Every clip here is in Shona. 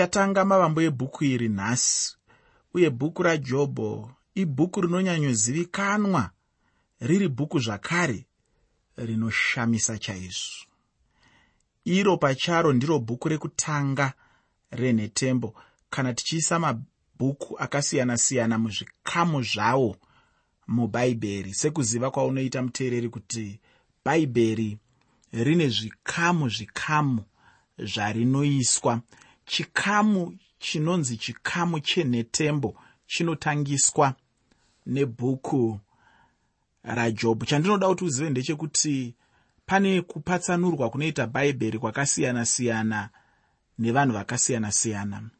tichatanga mavambo ebhuku iri nhasi uye bhuku rajobho ibhuku rinonyanyozivikanwa riri bhuku zvakare rinoshamisa chaizvo. Iro pacharo ndiro bhuku rekutanga renhetembo. Kana tichiisa mabhuku akasiyana-siyana muzvikamu zvawo mubhaibheri sekuziva kwaunoita muteereri kuti bhaibheri rine zvikamu zvikamu zvarinoiswa chikamu chinonzi chikamu chenhetembo chinotangiswa nebhuku rajobho chandinoda kuti uzive ndechekuti pane kupatsanurwa kunoita bhaibheri kwakasiyana-siyana nevanhu vakasiyana-siyana.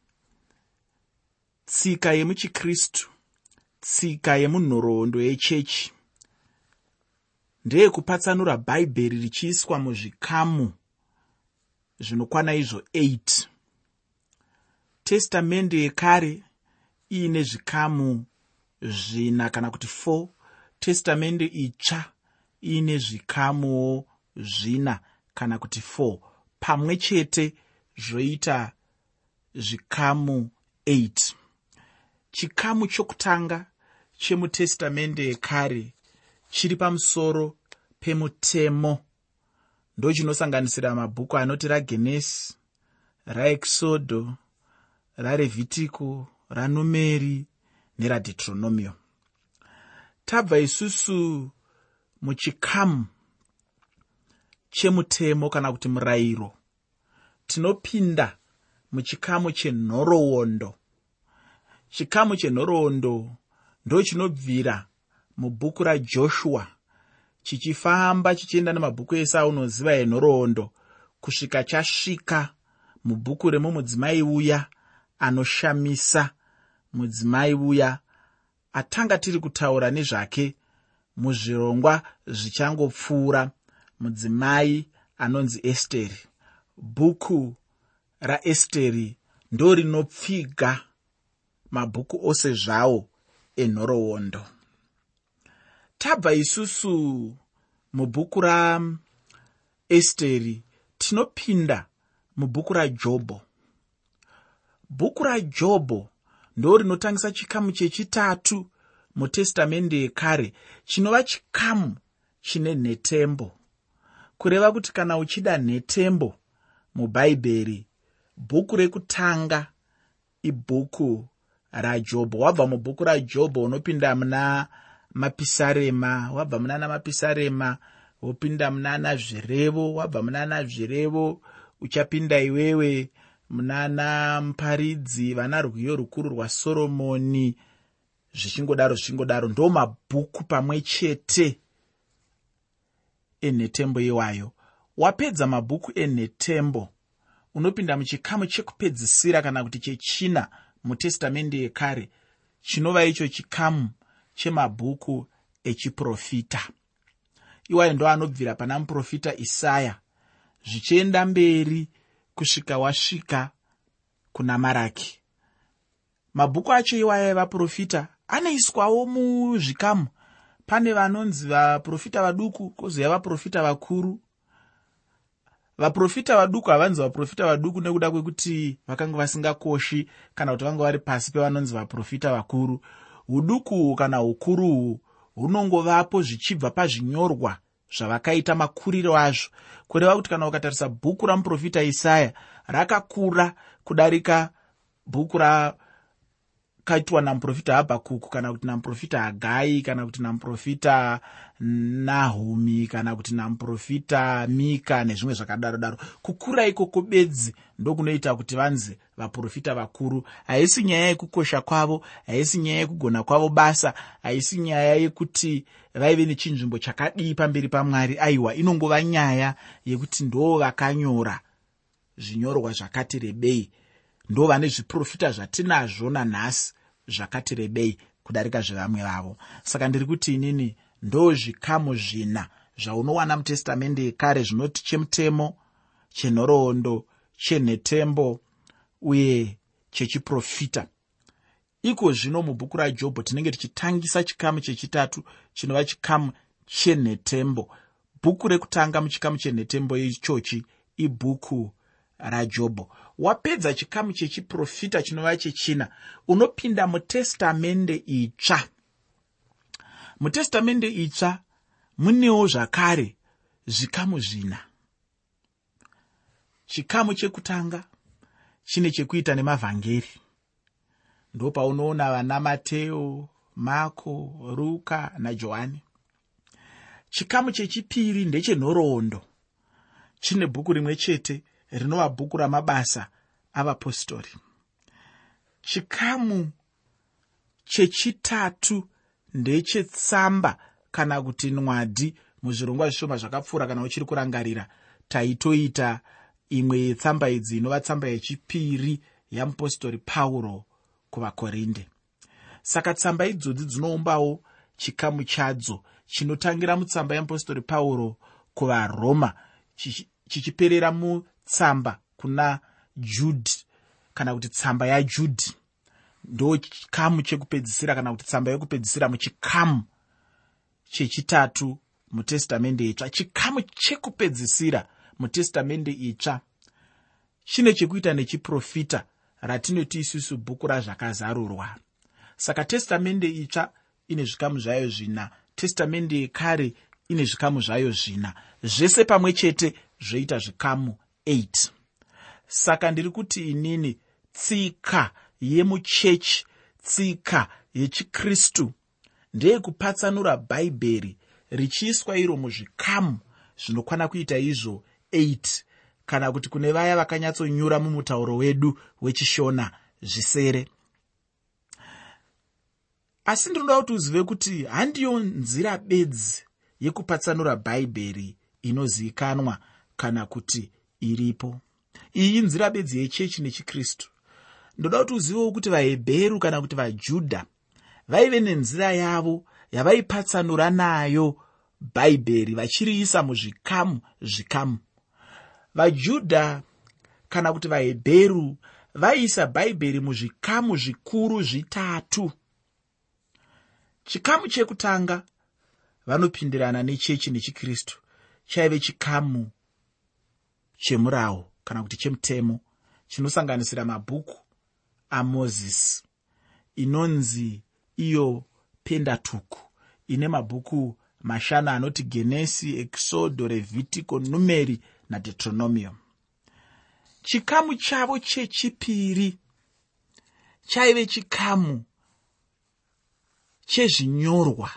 Tsika yemuchikristu tsika yemunhoroondo yechechi ndeyekupatsanura bhaibheri richiiswa muzvikamu zvinokwana izvo 8 testamende yekare iine zvikamu zvina kana kuti 4 testamende itsva iine zvikamuwo zvina kana kuti 4 pamwe chete zvoita zvikamu 8 chikamu chokutanga chemutestamende yekare chiri pamusoro pemutemo. Ndochinosanganisira mabhuku anoti ragenesi raexodho rarevhitico ranumeri neradhetronomio tabva isusu muchikamu chemutemo kana kuti murayiro tinopinda muchikamu chenhoroondo. Chikamu chenhoroondo ndochinobvira mubhuku rajoshua chichifamba chichienda nemabhuku ese aunoziva enhoroondo kusvika chasvika mubhuku remumudzimai uya anoshamisa. Mudzimai uya atanga tiri kutaura nezvake muzvirongwa zvichangopfuura. Mudzimai anonzi esteri. Bhuku raesteri ndo rinopfiga mabhuku ose zvawo enhoroondo. Tabva isusu mubhuku raesteri tinopinda mubhuku rajobho bhuku rajobho ndo rinotangisa chikamu chechitatu mutestamende yekare chinova chikamu chine nhetembo. Kureva kuti kana uchida nhetembo mubhaibheri bhuku rekutanga ibhuku rajobho. Wabva mubhuku rajobho unopinda muna mapisarema wabva munana mapisarema wopinda munana zvirevo wabva munana zvirevo uchapinda iwewe munana muparidzi vana rwiyo rukuru rwasoromoni zvichingodaro zvichingodaro ndo mabhuku pamwe chete enhetembo iwayo. Wapedza mabhuku enhetembo unopinda muchikamu chekupedzisira kana kuti chechina mutestamende yekare. Chinova icho chikamu chemabhuku echiprofita. Iwayo ndo anobvira pana muprofita isaya. Zvichienda mberi kusvika wasvika kuna maraki. Mabhuku acho iwayo evaprofita anoiswawo muzvikamu. Pane vanonzi vaprofita vaduku kwozouya vaprofita vakuru. Vaprofita vaduku havanzi vaprofita vaduku nekuda kwekuti vakanga vasingakoshi kana kuti vanga vari pasi pevanonzi vaprofita vakuru. Udukuhwu kana ukuruhwu hunongovapo zvichibva pazvinyorwa zvavakaita makuriro azvo. Kureva kuti kana ukatarisa bhuku ramuprofita isaya rakakura kudarika bhuku rakaitwa namuprofita habhakuku kana kuti namuprofita hagai kana kuti namuprofita nahumi kana kuti namuprofita mika nezvimwe zvakadaro daro kukura ikoko bedzi ndokunoita kuti vanzi vaprofita vakuru. Haisi nyaya yekukosha kwavo haisi nyaya yekugona kwavo basa haisi nyaya yekuti vaive nechinzvimbo chakadii pamberi pamwari. Aiwa inongova nyaya yekuti ndo vakanyora zvinyorwa zvakati rebei ndo vane zviprofita zvatinazvo nanhasi zvakati rebei kudarika zvevamwe vavo. Saka ndiri kuti inini ndo zvikamu zvina zvaunowana mutestamende yekare zvinoti chemutemo chenhoroondo chenhetembo uye chechiprofita. Iko zvino mubhuku rajobho tinenge tichitangisa chikamu chechitatu chinova chikamu chenhetembo. Bhuku rekutanga muchikamu chenhetembo ichochi ibhuku rajobho wapedza chikamu chechiprofita chinova chechina unopinda mutestamende itsva. Mutestamende itsva munewo zvakare zvikamu zvina. Chikamu chekutanga chine chekuita nemavhangeri. Ndo paunoona vana mateo mako ruka najohani. Chikamu chechipiri ndechenhoroondo. Chine bhuku rimwe chete rinova bhuku ramabasa avapostori. Chikamu chechitatu ndechetsamba kana kuti nwadi muzvirongwa zvishoma zvakapfuura kana uchiri kurangarira. Taitoita imwe yetsamba idzi inova tsamba yechipiri yamupostori pauro kuvakorinde. Saka tsamba idzodzi dzinoumbawo chikamu chadzo chinotangira mutsamba yeapostori pauro kuvaroma chichiperera mutsamba kuna judhi kana kuti tsamba yajudhi ndo chikamu chekupedzisira kana kuti tsamba yekupedzisira muchikamu chechitatu mutestamende itsva. Chikamu chekupedzisira mutestamende itsva. Chine chekuita nechiprofita ratinoti isusu bhuku razvakazarurwa saka testamende itsva ine zvikamu zvayo zvina. Testamende yekare ine zvikamu zvayo zvina. Zvese pamwe chete zvoita zvikamu 8 saka ndiri kuti inini tsika yemuchechi tsika yechikristu ndeyekupatsanura bhaibheri richiiswa iro muzvikamu zvinokwana kuita izvo 8 kana kuti kune vaya vakanyatsonyura mumutauro wedu wechishona zvisere. Asi ndinoda kuti uzive kuti handiyo nzira bedzi yekupatsanura bhaibheri inozivikanwa kana kuti iripo. Iyi inzira bedzi yechechi nechikristu. Ndoda kuti uzivewo kuti vahebheru kana kuti vajudha vaive nenzira yavo yavaipatsanura nayo bhaibheri vachiriisa muzvikamu zvikamu. Vajudha kana kuti vahebheru vaiisa bhaibheri muzvikamu zvikuru zvitatu. Chikamu chekutanga vanopindirana nechechi nechikristu chaive chikamu chemurau kana kuti chemutemo chinosanganisira mabhuku amozisi inonzi iyo pendatuku. Ine mabhuku mashanu anoti genesi exodo revhitico numeri nadeutronomium chikamu chavo chechipiri chaive chikamu chezvinyorwa.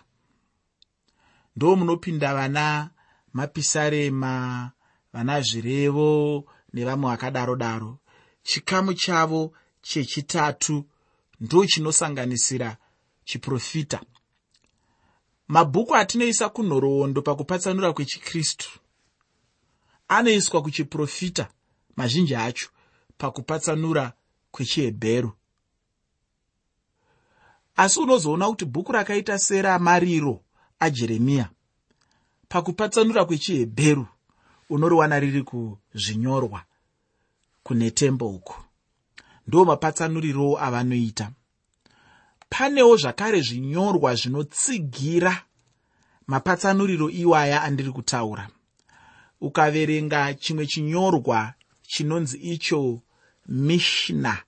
Ndo munopinda vana mapisarema vana zvirevo nevamwe vakadaro daro. Chikamu chavo chechitatu ndo chinosanganisira chiprofita. Mabhuku atinoisa kunhoroondo pakupatsanura kwechikristu. Anoiswa kuchiprofita mazhinji acho pakupatsanura kwechihebheru. Asi unozoona kuti bhuku rakaita seramariro ajeremiya pakupatsanura kwechihebheru unoriwana riri kuzvinyorwa kune tembo uku. Ndo mapatsanurirowo avanoita. Panewo zvakare zvinyorwa zvinotsigira mapatsanuriro iwaya andiri kutaura. Ukaverenga chimwe chinyorwa chinonzi icho mishna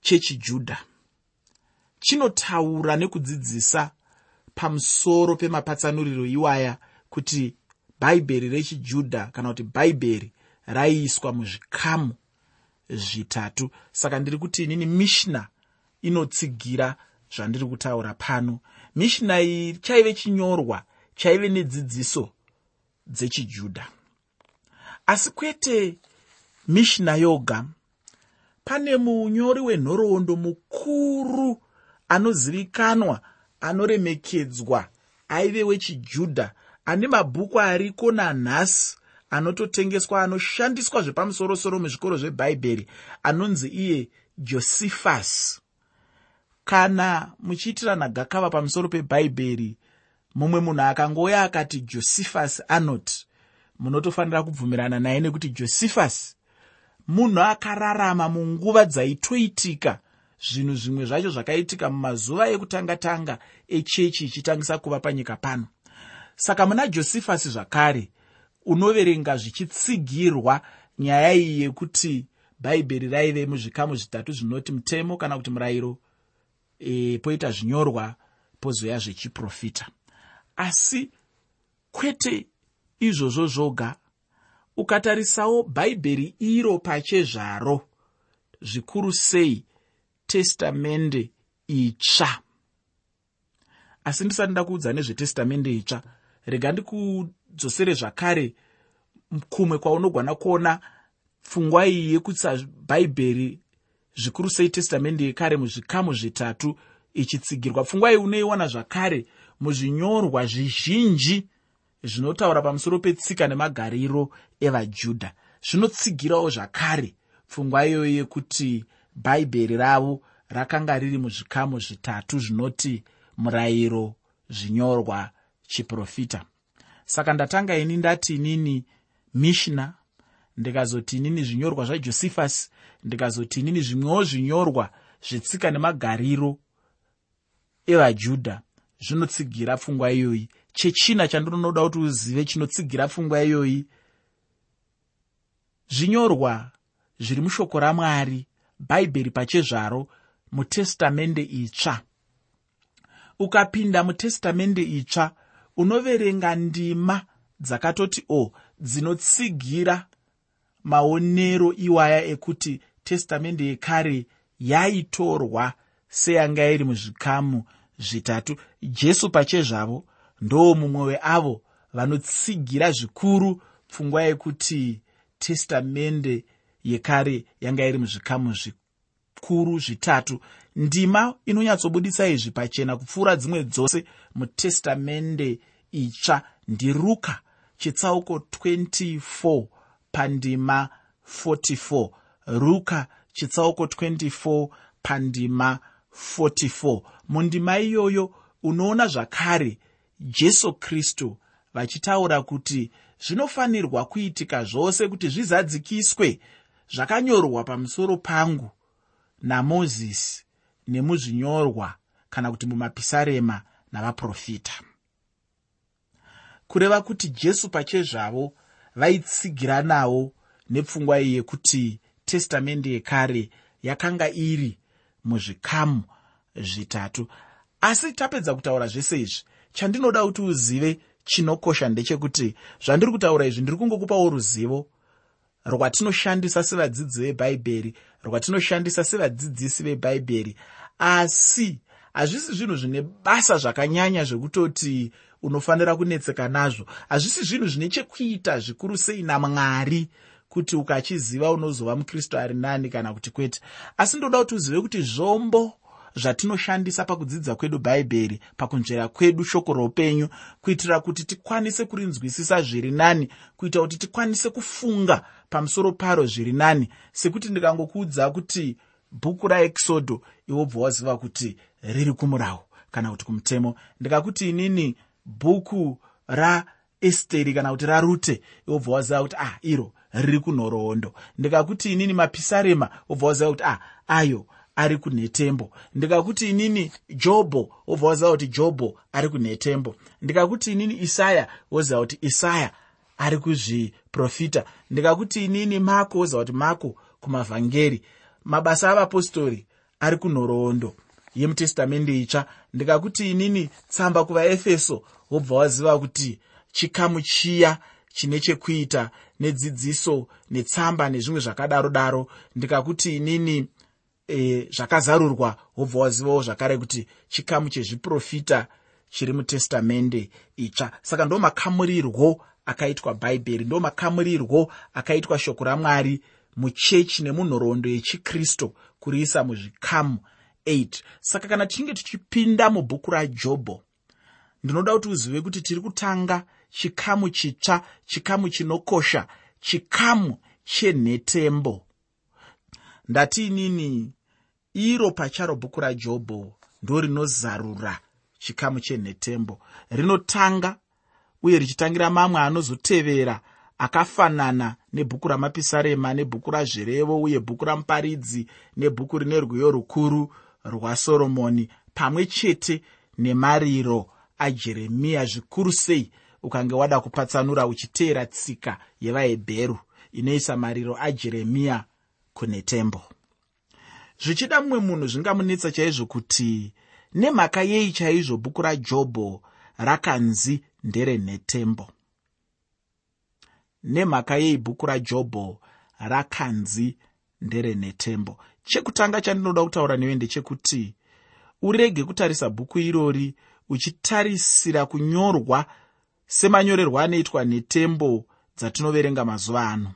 chechijudha chinotaura nekudzidzisa pamusoro pemapatsanuriro iwaya kuti bhaibheri rechijudha kana kuti bhaibheri raiiswa muzvikamu zvitatu. Saka ndiri kuti inini mishna inotsigira zvandiri kutaura pano. Mishna iyi chaive chinyorwa chaive nedzidziso dzechijudha. Asi kwete mishna yoga pane munyori wenhoroondo mukuru anozivikanwa anoremekedzwa aive wechijudha ane mabhuku ariko nanhasi anototengeswa anoshandiswa zvepamusorosoro muzvikoro zvebhaibheri anonzi iye josifasi kana muchiitirana gakava pamusoro pebhaibheri mumwe munhu akangouya akati josifasi anoti munotofanira kubvumirana naye nekuti josifasi munhu akararama munguva dzaitoitika. Zvinhu zvimwe zvacho zvakaitika mumazuva ekutanga-tanga echechi ichitangisa kuva panyika pano saka muna josifasi zvakare unoverenga zvichitsigirwa nyaya iyi yekuti bhaibheri raive muzvikamu zvitatu zvinoti mutemo kana kuti murayiro e, poita zvinyorwa pozoya zvechiprofita. Asi kwete izvozvo zvoga ukatarisawo bhaibheri iro pachezvaro zvikuru sei testamende itsva. Asi ndisati ndakuudza nezvetestamende itsva rega ndikudzosere zvakare kumwe kwaunogwana kuona pfungwa iyi yekutsa bhaibheri zvikuru sei testamende yekare muzvikamu zvitatu ichitsigirwa. Pfungwa iyi unoiwana zvakare muzvinyorwa zvizhinji zvinotaura pamusoro petsika nemagariro evajudha. Zvinotsigirawo zvakare pfungwa iyoyo yekuti bhaibheri ravo rakanga riri muzvikamu zvitatu zvinoti murayiro zvinyorwa chiprofita. Saka ndatanga ini ndati inini mishna ndikazoti inini zvinyorwa zvajosephus ndikazoti inini zvimwewo zvinyorwa zvetsika nemagariro evajudha. Zvinotsigira pfungwa iyoyi. Chechina chandinonoda kuti uzive chinotsigira pfungwa iyoyi. Zvinyorwa zviri mushoko ramwari bhaibheri pachezvaro mutestamende itsva. Ukapinda mutestamende itsva unoverenga ndima dzakatoti o oh, dzinotsigira maonero iwaya ekuti testamende yekare yaitorwa seyanga iri muzvikamu zvitatu. Jesu pachezvavo ndo mumwe weavo vanotsigira zvikuru pfungwa yekuti testamende yekare yanga iri muzvikamu zvikuru zvitatu. Ndima inonyatsobudisa izvi pachena kupfuura dzimwe dzose mutestamende itsva. Ndiruka chitsauko 24 pandima 44 ruka chitsauko 24 pandima 44 mundima iyoyo unoona zvakare jesu kristu vachitaura kuti zvinofanirwa kuitika zvose kuti zvizadzikiswe zvakanyorwa pamusoro pangu namozisi nemuzvinyorwa kana kuti mumapisarema navaprofita kureva kuti jesu pachezvavo vaitsigira nawo nepfungwa iyi yekuti testamende yekare yakanga iri muzvikamu zvitatu. Asi tapedza kutaura zvese izvi chandinoda kuti uzive chinokosha ndechekuti zvandiri kutaura izvi ndiri kungokupawo ruzivo rwatinoshandisa sevadzidzi vebhaibheri rwatinoshandisa sevadzidzisi vebhaibheri. Asi hazvisi zvinhu zvine basa zvakanyanya zvekutoti unofanira kunetseka nazvo. Hazvisi zvinhu zvine chekuita zvikuru sei namwari kuti ukachiziva unozova mukristu ari nani kana kuti kwete. Asi ndoda kuti uzive kuti zvombo zvatinoshandisa pakudzidza kwedu bhaibheri pakunzvera kwedu shoko roupenyu kuitira kuti tikwanise kurinzwisisa zviri nani kuita kuti tikwanise kufunga pamusoro paro zviri nani sekuti ndikangokuudza kuti bhuku raekisodho iwobva waziva kuti riri kumurau kana kuti kumutemo. Ndikakuti inini bhuku raesteri kana kuti rarute iwobva waziva kuti ah iro riri kunhoroondo. Ndikakuti inini mapisarema wobva waziva kuti ah ayo ari kunhetembo ndikakuti inini jobho wobva waziva kuti jobho ari kunhetembo ndikakuti inini isaya woziva kuti isaya ari kuzviprofita. Ndikakuti inini mako woziva kuti mako kumavhangeri. Mabasa avapostori ari kunhoroondo yemutestamende itsva. Ndikakuti inini tsamba kuvaefeso wobva waziva kuti chikamu chiya chine chekuita nedzidziso netsamba nezvimwe zvakadaro daro ndikakuti inini e, zvakazarurwa wobva wazivawo zvakare kuti chikamu chezviprofita chiri mutestamende itsva. Saka ndo makamurirwo akaitwa bhaibheri ndo makamurirwo akaitwa shoko ramwari muchechi nemunhoroondo yechikristu kuriisa muzvikamu 8 saka kana tichinge tichipinda mubhuku rajobho ndinoda kuti uzive kuti tiri kutanga chikamu chitsva chikamu chinokosha chikamu chenhetembo. Ndati inini iro pacharo bhuku rajobho ndo rinozarura chikamu chenhetembo. Rinotanga uye richitangira mamwe anozotevera akafanana nebhuku ramapisarema nebhuku razvirevo uye bhuku ramuparidzi nebhuku rine rwiyo rukuru rwasoromoni pamwe chete nemariro ajeremiya zvikuru sei ukange wada kupatsanura uchiteera tsika yevahebheru inoisa mariro ajeremiya kune tembo. Zvichida mumwe munhu zvingamunetsa chaizvo kuti nemhaka yei chaizvo bhuku rajobho rakanzi nderenhetembo nemhaka yei bhuku rajobho rakanzi nderenhetembo chekutanga chandinoda kutaura newe ndechekuti urege kutarisa bhuku irori uchitarisira kunyorwa semanyorerwo anoitwa netembo dzatinoverenga mazuva ano.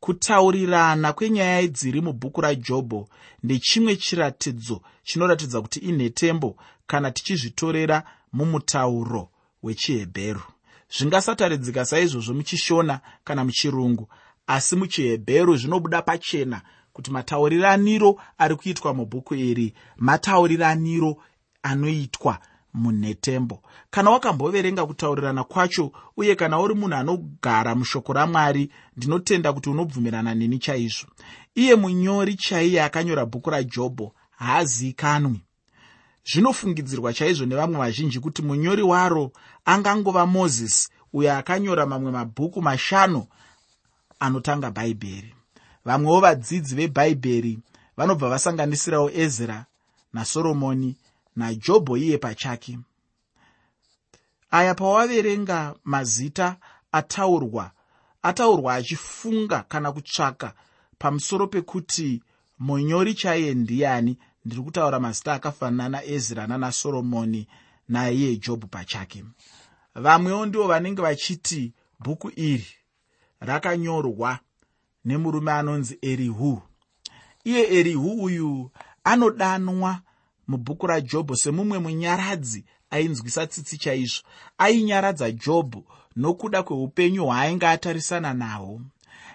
Kutaurirana kwenyaya dziri mubhuku rajobho ndechimwe chiratidzo chinoratidza kuti inhetembo kana tichizvitorera mumutauro wechihebheru. Zvingasataridzika saizvozvo muchishona kana muchirungu asi muchihebheru zvinobuda pachena kuti matauriraniro ari kuitwa mubhuku iri matauriraniro anoitwa munhetembo kana wakamboverenga kutaurirana kwacho uye kana uri munhu anogara mushoko ramwari ndinotenda kuti unobvumirana neni chaizvo. Iye munyori chaiye akanyora bhuku rajobho haazivikanwi zvinofungidzirwa chaizvo nevamwe vazhinji kuti munyori waro angangova mozisi uyo akanyora mamwe mabhuku mashanu anotanga bhaibheri vamwewo vadzidzi vebhaibheri vanobva vasanganisirawo ezra nasoromoni najobho iye pachake. Aya pawaverenga mazita ataurwa ataurwa achifunga kana kutsvaka pamusoro pekuti munyori chaiye ndiani ndiri kutaura mazita akafanana naezra nanasoromoni naiye jobhu pachake. Vamwewo ndivo vanenge vachiti bhuku iri rakanyorwa nemurume anonzi erihu. Iye erihu uyu anodanwa mubhuku rajobho semumwe munyaradzi ainzwisa tsitsi chaizvo. Ainyaradza jobho nokuda kweupenyu hwaainge atarisana nahwo.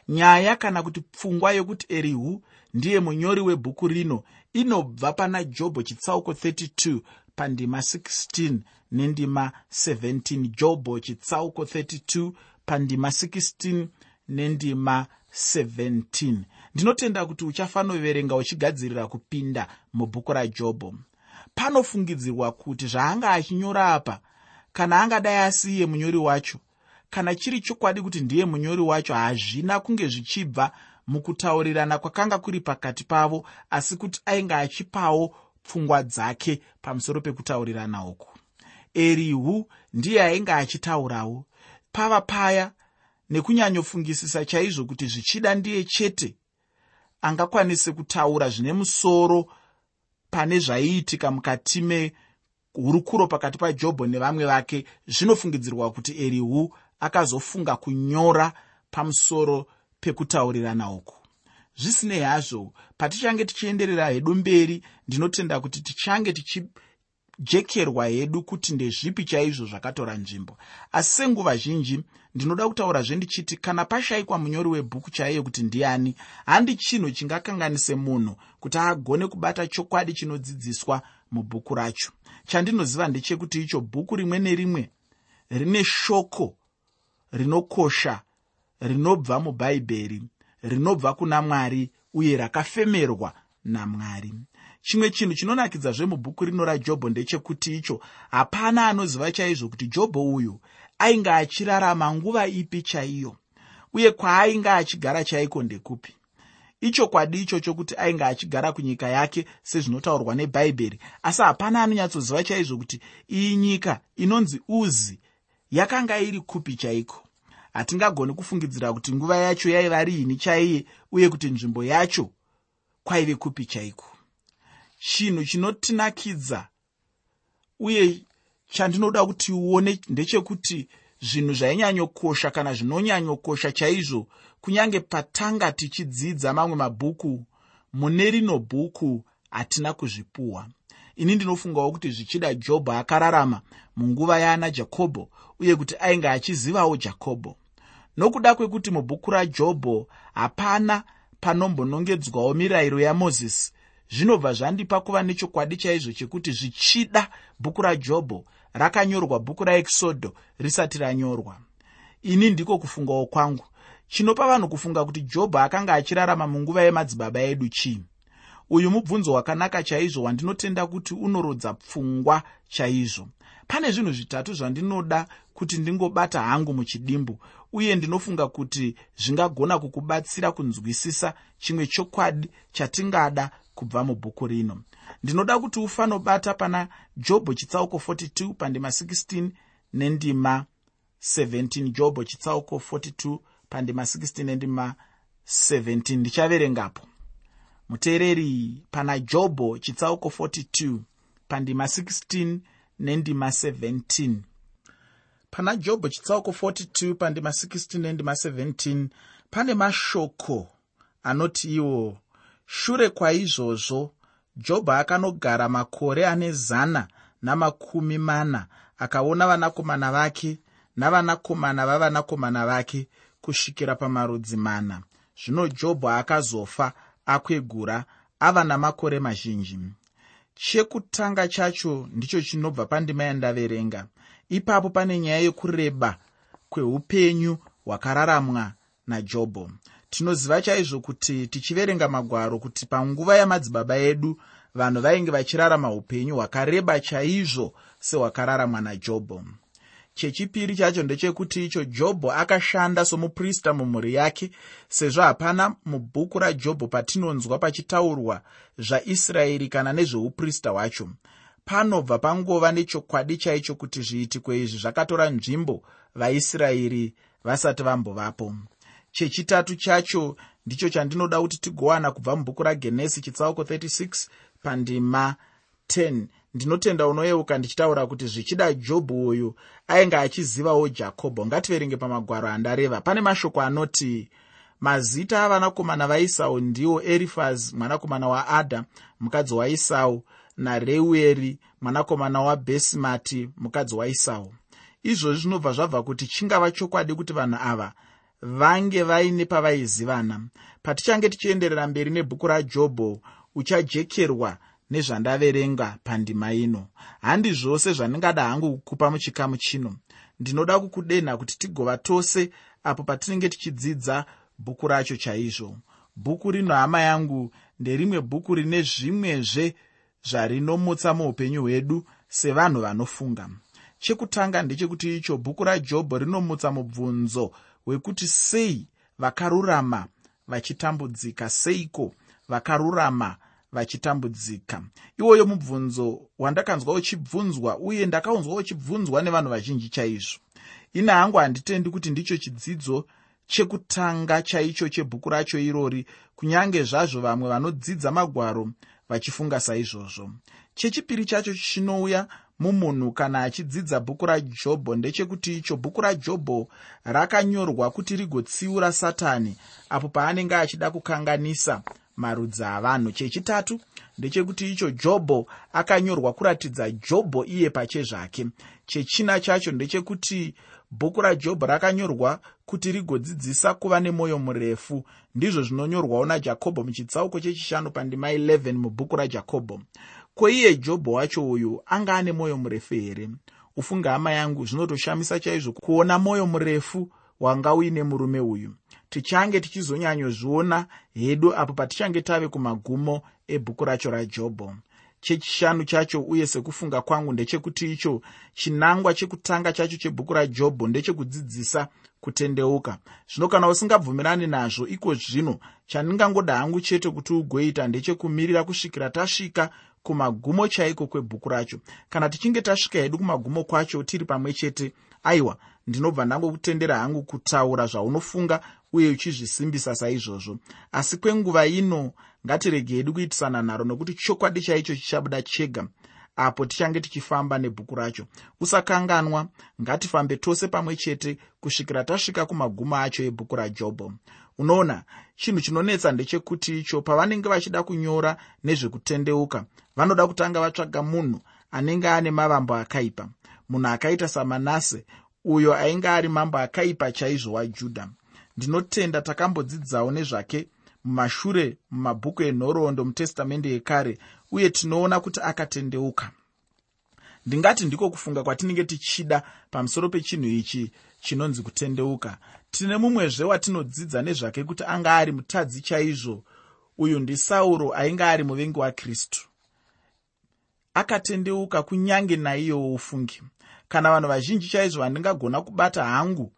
Nyaya kana kuti pfungwa yokuti erihu ndiye munyori webhuku rino inobva pana jobho chitsauko 32 pandima 16 nendima 17 jobho chitsauko 32 pandima 16 nendima 17 ndinotenda kuti uchafanoverenga uchigadzirira kupinda mubhuku rajobho panofungidzirwa kuti zvaanga achinyora apa kana angadai asiye munyori wacho kana chiri chokwadi kuti ndiye munyori wacho hazvina kunge zvichibva mukutaurirana kwakanga kuri pakati pavo asi kuti ainge achipawo pfungwa dzake pamusoro pekutaurirana uku. Erihu ndiye ainge achitaurawo. Pava paya nekunyanyofungisisa chaizvo kuti zvichida ndiye chete angakwanise kutaura zvine musoro pane zvaiitika mukati mehurukuro pakati pajobho nevamwe vake zvinofungidzirwa kuti erihu akazofunga kunyora pamusoro pekutaurirana uku. Zvisinei hazvo patichange tichienderera hedu mberi ndinotenda kuti tichange tichijekerwa hedu kuti ndezvipi chaizvo zvakatora nzvimbo. Asi senguva zhinji ndinoda kutaurazve ndichiti kana pashayikwa munyori webhuku chaiye kuti ndiani handi chinhu chingakanganise munhu kuti agone kubata chokwadi chinodzidziswa mubhuku racho. Chandinoziva ndechekuti icho bhuku rimwe nerimwe rine shoko rinokosha rinobva mubhaibheri rinobva kuna mwari uye rakafemerwa namwari chimwe chinhu chinonakidzazve mubhuku rino rajobho ndechekuti icho hapana anoziva chaizvo kuti jobho uyu ainge achirarama nguva ipi chaiyo uye kwaainge achigara chaiko ndekupi. Ichokwadi ichocho kuti ainge achigara kunyika yake sezvinotaurwa nebhaibheri asi hapana anonyatsoziva chaizvo kuti iyi nyika inonzi uzi yakanga iri kupi chaiko. Hatingagoni kufungidzira kuti nguva yacho yaiva riini chaiye uye kuti nzvimbo yacho kwaive kupi chaiko chinhu chinotinakidza uye chandinoda kuti uone ndechekuti zvinhu zvainyanyokosha kana zvinonyanyokosha chaizvo kunyange patanga tichidzidza mamwe mabhuku mune rino bhuku hatina kuzvipuhwa ini ndinofungawo kuti zvichida jobho akararama munguva yaana jakobho uye kuti ainge achizivawo jakobho. Nokuda kwekuti mubhuku rajobho hapana panombonongedzwawo mirayiro yamozisi zvinobva zvandipa kuva nechokwadi chaizvo chekuti zvichida bhuku rajobho rakanyorwa bhuku raekisodho risati ranyorwa. Ini ndiko kufungawo kwangu. Chinopa vanhu kufunga kuti jobho akanga achirarama munguva yemadzibaba edu chii? Uyu mubvunzo hwakanaka chaizvo wandinotenda kuti unorodza pfungwa chaizvo. Pane zvinhu zvitatu zvandinoda kuti ndingobata hangu muchidimbu uye ndinofunga kuti zvingagona kukubatsira kunzwisisa chimwe chokwadi chatingada kubva mubhuku rino. Ndinoda kuti ufanobata pana jobho chitsauko 42 pandima 16 nendima 17 jobho chitsauko 42 pandima 16 nendima 17 ndichaverengapo. Muteereri pana jobho chitsauko 42 pandima 16 nendima 17 pana jobho chitsauko 42 pandima 16 nendima 17 pane mashoko anoti iwo shure kwaizvozvo jobho akanogara makore ane zana namakumi mana akaona vanakomana vake navanakomana vavanakomana vake kusvikira pamarudzi mana. Zvino jobho akazofa akwegura ava namakore mazhinji. Chekutanga chacho ndicho chinobva pandima yandaverenga. Ipapo pane nyaya yekureba kweupenyu hwakararamwa najobho tinoziva chaizvo kuti tichiverenga magwaro kuti panguva yamadzibaba edu vanhu vainge vachirarama upenyu hwakareba chaizvo sehwakararamwa najobho. Chechipiri chacho ndechekuti icho jobho akashanda somuprista mumhuri yake sezvo hapana mubhuku rajobho patinonzwa pachitaurwa zvaisraeri kana nezveuprista hwacho. Panobva pangova nechokwadi chaicho kuti zviitiko izvi zvakatora nzvimbo vaisraeri vasati vambovapo chechitatu chacho ndicho chandinoda kuti tigowana kubva mubhuku ragenesi chitsauko 36 pandima 10 ndinotenda unoyeuka ndichitaura kuti zvichida jobhu uyu ainge achizivawo jakobho. Ngativerenge pamagwaro andareva. Pane mashoko anoti mazita avanakomana vaisau ndiwo erifaz mwanakomana waadha mukadzi waisau nareueri mwanakomana wabhesimati mukadzi waisau izvozvi zvinobva zvabva kuti chingava chokwadi kuti vanhu ava vange vaine pavaizivana patichange tichienderera mberi nebhuku rajobho uchajekerwa nezvandaverenga pandima ino. Handi zvose zvandingada hangu kukupa muchikamu chino. Ndinoda kukudenha kuti tigova tose apo patinenge tichidzidza bhuku racho chaizvo. Bhuku rino hama yangu nderimwe bhuku rine zvimwezve zvarinomutsa muupenyu hwedu sevanhu vanofunga. Chekutanga ndechekuti icho bhuku rajobho rinomutsa mubvunzo wekuti sei vakarurama vachitambudzika seiko vakarurama vachitambudzika. Iwoyo mubvunzo wandakanzwa uchibvunzwa uye ndakaunzwa uchibvunzwa nevanhu vazhinji chaizvo. Ina hangu handitendi kuti ndicho chidzidzo chekutanga chaicho chebhuku racho irori kunyange zvazvo vamwe vanodzidza magwaro vachifunga saizvozvo. Chechipiri chacho chinouya mumunhu kana achidzidza bhuku rajobho ndechekuti icho bhuku rajobho rakanyorwa kuti rigotsiura satani apo paanenge achida kukanganisa marudzi avanhu. Chechitatu ndechekuti icho jobho akanyorwa kuratidza jobho iye pachezvake chechina chacho ndechekuti bhuku rajobho rakanyorwa kuti rigodzidzisa kuva nemwoyo murefu. Ndizvo zvinonyorwawo najakobho muchitsauko chechishanu pandima 11 mubhuku rajakobho kweiye jobho wacho uyu anga ane mwoyo murefu here? Ufunge hama yangu zvinotoshamisa chaizvo kuona mwoyo murefu wanga uine murume uyu. Tichange tichizonyanyozviona hedu apo patichange tave kumagumo ebhuku racho rajobho chechishanu chacho uye sekufunga kwangu ndechekuti icho chinangwa chekutanga chacho chebhuku rajobho ndechekudzidzisa kutendeuka. Zvino kana usingabvumirani nazvo iko zvino chandingangoda hangu chete kuti ugoita ndechekumirira kusvikira tasvika kumagumo chaiko kwebhuku racho. Kana tichinge tasvika hedu kumagumo kwacho tiri pamwe chete aiwa ndinobva ndangokutendera hangu kutaura zvaunofunga uye uchizvisimbisa saizvozvo. Asi kwenguva ino ngatirege hedu kuitisana nharo nokuti chokwadi chaicho chichabuda chega apo tichange tichifamba nebhuku racho. Usakanganwa ngatifambe tose pamwe chete kusvikira tasvika kumagumo acho ebhuku rajobho unoona chinhu chinonetsa ndechekuti icho pavanenge vachida kunyora nezvekutendeuka vanoda kutanga vatsvaga munhu anenge ane mavambo akaipa. Munhu akaita samanase uyo ainge ari mambo akaipa chaizvo wajudha. Ndinotenda takambodzidzawo nezvake mumashure mumabhuku enhoroondo mutestamende yekare uye tinoona kuti akatendeuka. Ndingati ndiko kufunga kwatinenge tichida pamusoro pechinhu ichi chinonzi kutendeuka. Tine mumwezve watinodzidza nezvake kuti anga ari mutadzi chaizvo. Uyu ndisauro ainge ari muvengi wakristu akatendeuka kunyange naiyowo ufungi kana vanhu vazhinji chaizvo vandingagona kubata hangu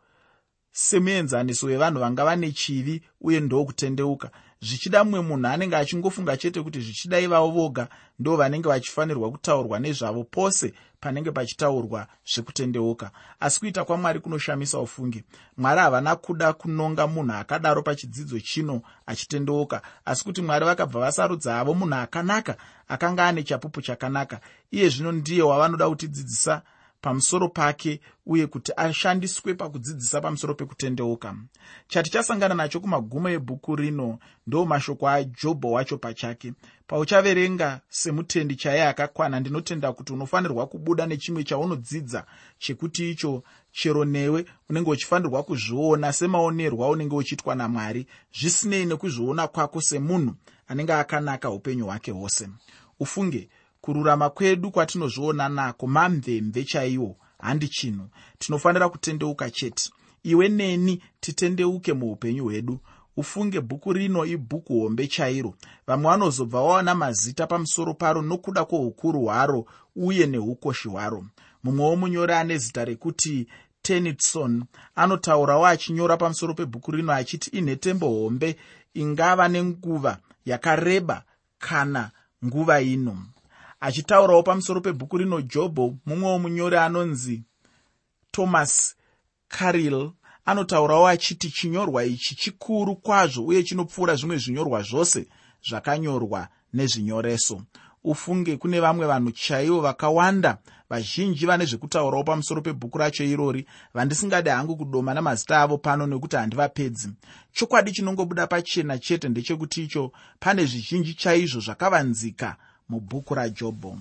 semuenzaniso wevanhu vanga vane chivi uye ndokutendeuka. Zvichida mumwe munhu anenge achingofunga chete kuti zvichida ivavo voga ndo vanenge vachifanirwa kutaurwa nezvavo pose panenge pachitaurwa zvekutendeuka. Asi kuita kwamwari kunoshamisa ufungi. Mwari havana kuda kunonga munhu akadaro pachidzidzo chino achitendeuka. Asi kuti mwari vakabva vasarudza avo munhu akanaka akanga ane chapupu chakanaka. Iye zvino ndiye wavanoda kutidzidzisa pamusoro pake uye kuti ashandiswe pakudzidzisa pamusoro pekutendeuka. Chatichasangana nacho kumagumo ebhuku rino ndo mashoko ajobho wacho pachake. Pauchaverenga semutendi chaiye akakwana ndinotenda kuti unofanirwa kubuda nechimwe chaunodzidza chekuti icho chero newe unenge uchifanirwa kuzviona semaonerwa unenge uchiitwa namwari zvisinei nekuzviona kwako semunhu anenge akanaka upenyu hwake hwose. Ufunge kururama kwedu kwatinozviona nako mamvemve chaiwo handi chinhu tinofanira kutendeuka chete. Iwe neni titendeuke muupenyu hwedu. Ufunge bhuku rino ibhuku hombe chairo. Vamwe vanozobva vaona mazita pamusoro paro nokuda kwoukuru hwaro uye neukoshi hwaro. Mumwe womunyori ane zita rekuti tenitson anotaurawo achinyora pamusoro pebhuku rino achiti inhetembo hombe ingava nenguva yakareba kana nguva ino achitaurawo pamusoro pebhuku rino jobho mumwe womunyori anonzi thomas caril anotaurawo achiti chinyorwa ichi chikuru kwazvo uye chinopfuura zvimwe zvinyorwa zvose zvakanyorwa nezvinyoreso. Ufunge kune vamwe vanhu chaivo vakawanda vazhinji vane zvekutaurawo pamusoro pebhuku racho irori vandisingade hangu kudoma namazita avo pano nekuti handivapedzi. Chokwadi chinongobuda pachena chete ndechekuti icho pane zvizhinji chaizvo zvakavanzika mubhuku rajobho